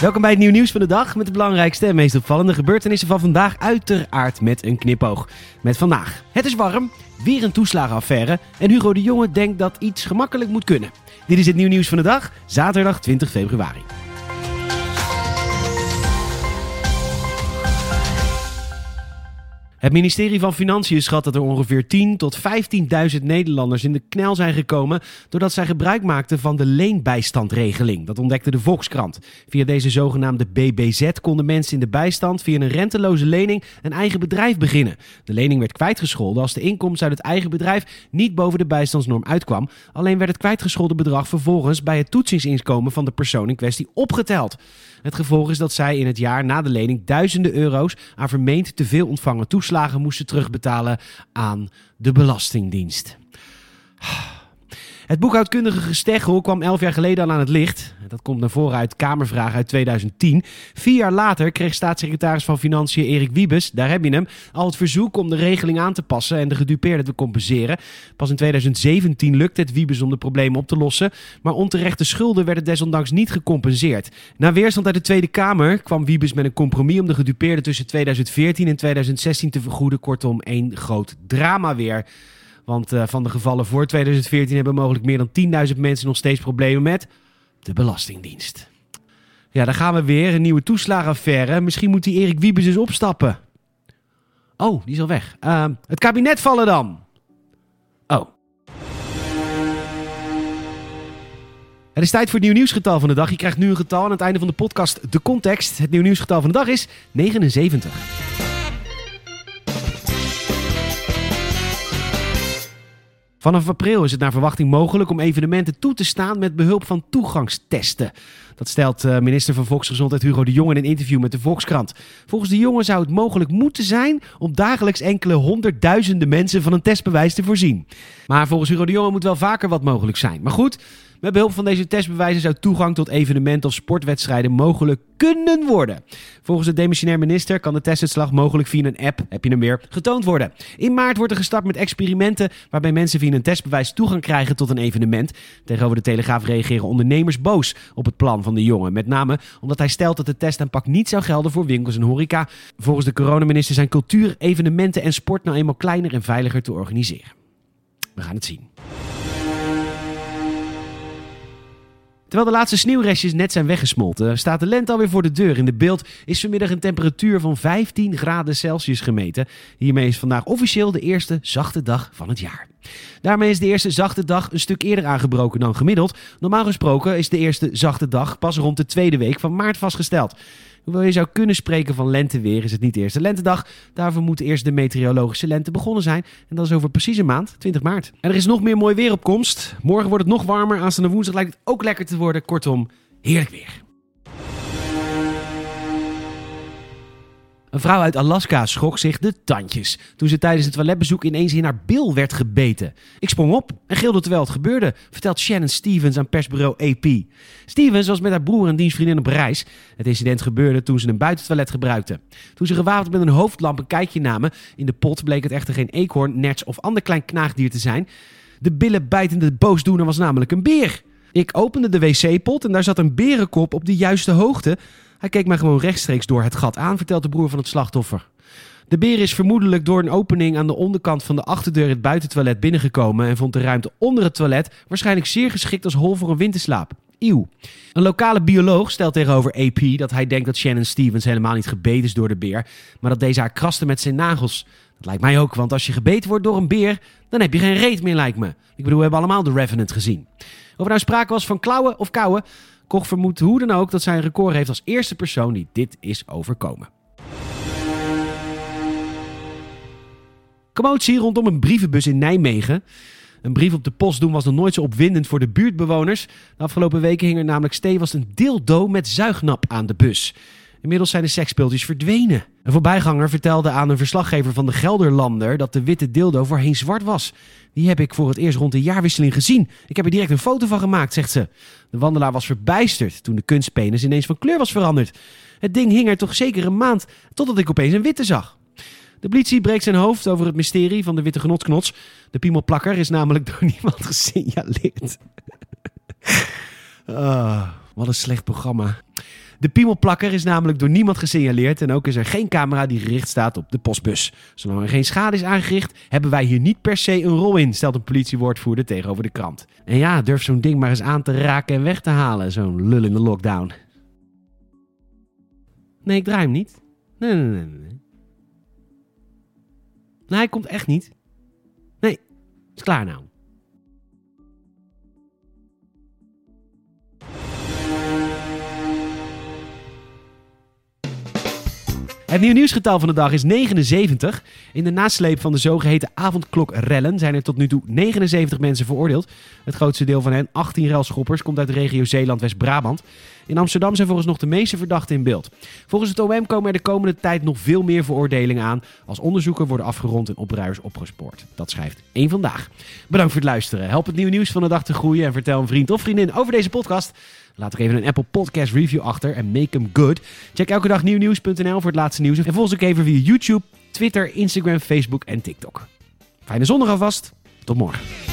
Welkom bij het nieuw nieuws van de dag met de belangrijkste en meest opvallende gebeurtenissen van vandaag. Uiteraard met een knipoog. Met vandaag. Het is warm, weer een toeslagenaffaire en Hugo de Jonge denkt dat iets gemakkelijk moet kunnen. Dit is het nieuw nieuws van de dag, zaterdag 20 februari. Het ministerie van Financiën schat dat er ongeveer 10 tot 15.000 Nederlanders in de knel zijn gekomen doordat zij gebruik maakten van de leenbijstandregeling. Dat ontdekte de Volkskrant. Via deze zogenaamde BBZ konden mensen in de bijstand via een renteloze lening een eigen bedrijf beginnen. De lening werd kwijtgescholden als de inkomst uit het eigen bedrijf niet boven de bijstandsnorm uitkwam. Alleen werd het kwijtgescholden bedrag vervolgens bij het toetsingsinkomen van de persoon in kwestie opgeteld. Het gevolg is dat zij in het jaar na de lening duizenden euro's aan vermeend te veel ontvangen toeslagen moesten terugbetalen aan de Belastingdienst. Het boekhoudkundige gesteggel kwam elf jaar geleden al aan het licht. Dat komt naar voren uit Kamervraag uit 2010. Vier jaar later kreeg staatssecretaris van Financiën Erik Wiebes, daar heb je hem, al het verzoek om de regeling aan te passen en de gedupeerden te compenseren. Pas in 2017 lukte het Wiebes om de problemen op te lossen, maar onterechte schulden werden desondanks niet gecompenseerd. Na weerstand uit de Tweede Kamer kwam Wiebes met een compromis om de gedupeerden tussen 2014 en 2016 te vergoeden. Kortom, één groot drama weer. Want uh, van de gevallen voor 2014 hebben mogelijk meer dan 10.000 mensen nog steeds problemen met de Belastingdienst. Ja, daar gaan we weer. Een nieuwe toeslagenaffaire. Misschien moet die Erik Wiebes dus opstappen. Oh, die is al weg. Uh, het kabinet vallen dan. Oh. Het is tijd voor het nieuw nieuwsgetal van de dag. Je krijgt nu een getal aan het einde van de podcast. De context. Het nieuw nieuwsgetal van de dag is 79. Vanaf april is het naar verwachting mogelijk om evenementen toe te staan met behulp van toegangstesten. Dat stelt eh, minister van Volksgezondheid Hugo de Jonge in een interview met de Volkskrant. Volgens de jongen zou het mogelijk moeten zijn om dagelijks enkele honderdduizenden mensen van een testbewijs te voorzien. Maar volgens Hugo de Jonge moet wel vaker wat mogelijk zijn. Maar goed, met behulp van deze testbewijzen zou toegang tot evenementen of sportwedstrijden mogelijk kunnen worden. Volgens de demissionair minister kan de testuitslag mogelijk via een app, heb je hem getoond worden. In maart wordt er gestart met experimenten waarbij mensen via een testbewijs toegang krijgen tot een evenement. Tegenover de Telegraaf reageren ondernemers boos op het plan van de jongen. Met name omdat hij stelt dat de testaanpak niet zou gelden voor winkels en horeca. Volgens de coronaminister zijn cultuur, evenementen en sport nou eenmaal kleiner en veiliger te organiseren. We gaan het zien. Terwijl de laatste sneeuwrestjes net zijn weggesmolten, staat de lente alweer voor de deur. In de beeld is vanmiddag een temperatuur van 15 graden Celsius gemeten. Hiermee is vandaag officieel de eerste zachte dag van het jaar. Daarmee is de eerste zachte dag een stuk eerder aangebroken dan gemiddeld. Normaal gesproken is de eerste zachte dag pas rond de tweede week van maart vastgesteld. Hoewel je zou kunnen spreken van lenteweer, is het niet de eerste lentedag. Daarvoor moet eerst de meteorologische lente begonnen zijn. En dat is over precies een maand, 20 maart. En er is nog meer mooi weer op komst. Morgen wordt het nog warmer. Aanstaande woensdag lijkt het ook lekker te worden. Kortom, heerlijk weer. Een vrouw uit Alaska schrok zich de tandjes toen ze tijdens het toiletbezoek ineens in haar bil werd gebeten. Ik sprong op en gilde terwijl het gebeurde, vertelt Shannon Stevens aan persbureau AP. Stevens was met haar broer en dienstvriendin op reis. Het incident gebeurde toen ze een buitentoilet gebruikten. Toen ze gewapend met een hoofdlamp een kijkje namen, in de pot bleek het echter geen eekhoorn, nerts of ander klein knaagdier te zijn. De billenbijtende boosdoener was namelijk een beer. Ik opende de wc-pot en daar zat een berenkop op de juiste hoogte. Hij keek mij gewoon rechtstreeks door het gat aan, vertelt de broer van het slachtoffer. De beer is vermoedelijk door een opening aan de onderkant van de achterdeur het buitentoilet binnengekomen en vond de ruimte onder het toilet waarschijnlijk zeer geschikt als hol voor een winterslaap. Eeuw. Een lokale bioloog stelt tegenover AP dat hij denkt dat Shannon Stevens helemaal niet gebeten is door de beer, maar dat deze haar kraste met zijn nagels. Dat lijkt mij ook, want als je gebeten wordt door een beer, dan heb je geen reet meer, lijkt me. Ik bedoel, we hebben allemaal de Revenant gezien. Of er nou sprake was van klauwen of kauwen, Koch vermoedt hoe dan ook dat zij een record heeft als eerste persoon die dit is overkomen. Commotie rondom een brievenbus in Nijmegen. Een brief op de post doen was nog nooit zo opwindend voor de buurtbewoners. De afgelopen weken hing er namelijk stevast een dildo met zuignap aan de bus. Inmiddels zijn de seksspeeltjes verdwenen. Een voorbijganger vertelde aan een verslaggever van de Gelderlander dat de witte dildo voorheen zwart was. Die heb ik voor het eerst rond de jaarwisseling gezien. Ik heb er direct een foto van gemaakt, zegt ze. De wandelaar was verbijsterd toen de kunstpenis ineens van kleur was veranderd. Het ding hing er toch zeker een maand, totdat ik opeens een witte zag. De politie breekt zijn hoofd over het mysterie van de witte genotsknots. De piemelplakker is namelijk door niemand gesignaleerd. Ah, wat een slecht programma. De piemelplakker is namelijk door niemand gesignaleerd en ook is er geen camera die gericht staat op de postbus. Zolang er geen schade is aangericht, hebben wij hier niet per se een rol in, stelt een politiewoordvoerder tegenover de krant. En ja, durf zo'n ding maar eens aan te raken en weg te halen, zo'n lul in de lockdown. Nee, ik draai hem niet. Nee, nee, nee, nee. Nee, hij komt echt niet. Nee, is klaar nou. Het nieuwe nieuwsgetal van de dag is 79. In de nasleep van de zogeheten avondklokrellen zijn er tot nu toe 79 mensen veroordeeld. Het grootste deel van hen, 18 relschoppers, komt uit de regio Zeeland-West-Brabant. In Amsterdam zijn volgens nog de meeste verdachten in beeld. Volgens het OM komen er de komende tijd nog veel meer veroordelingen aan als onderzoeken worden afgerond en opruiers opgespoord. Dat schrijft één vandaag. Bedankt voor het luisteren. Help het nieuwe nieuws van de dag te groeien en vertel een vriend of vriendin over deze podcast. Laat ook even een Apple Podcast review achter en make them good. Check elke dag nieuwnieuws.nl voor het laatste nieuws. En volg ons ook even via YouTube, Twitter, Instagram, Facebook en TikTok. Fijne zondag alvast. Tot morgen.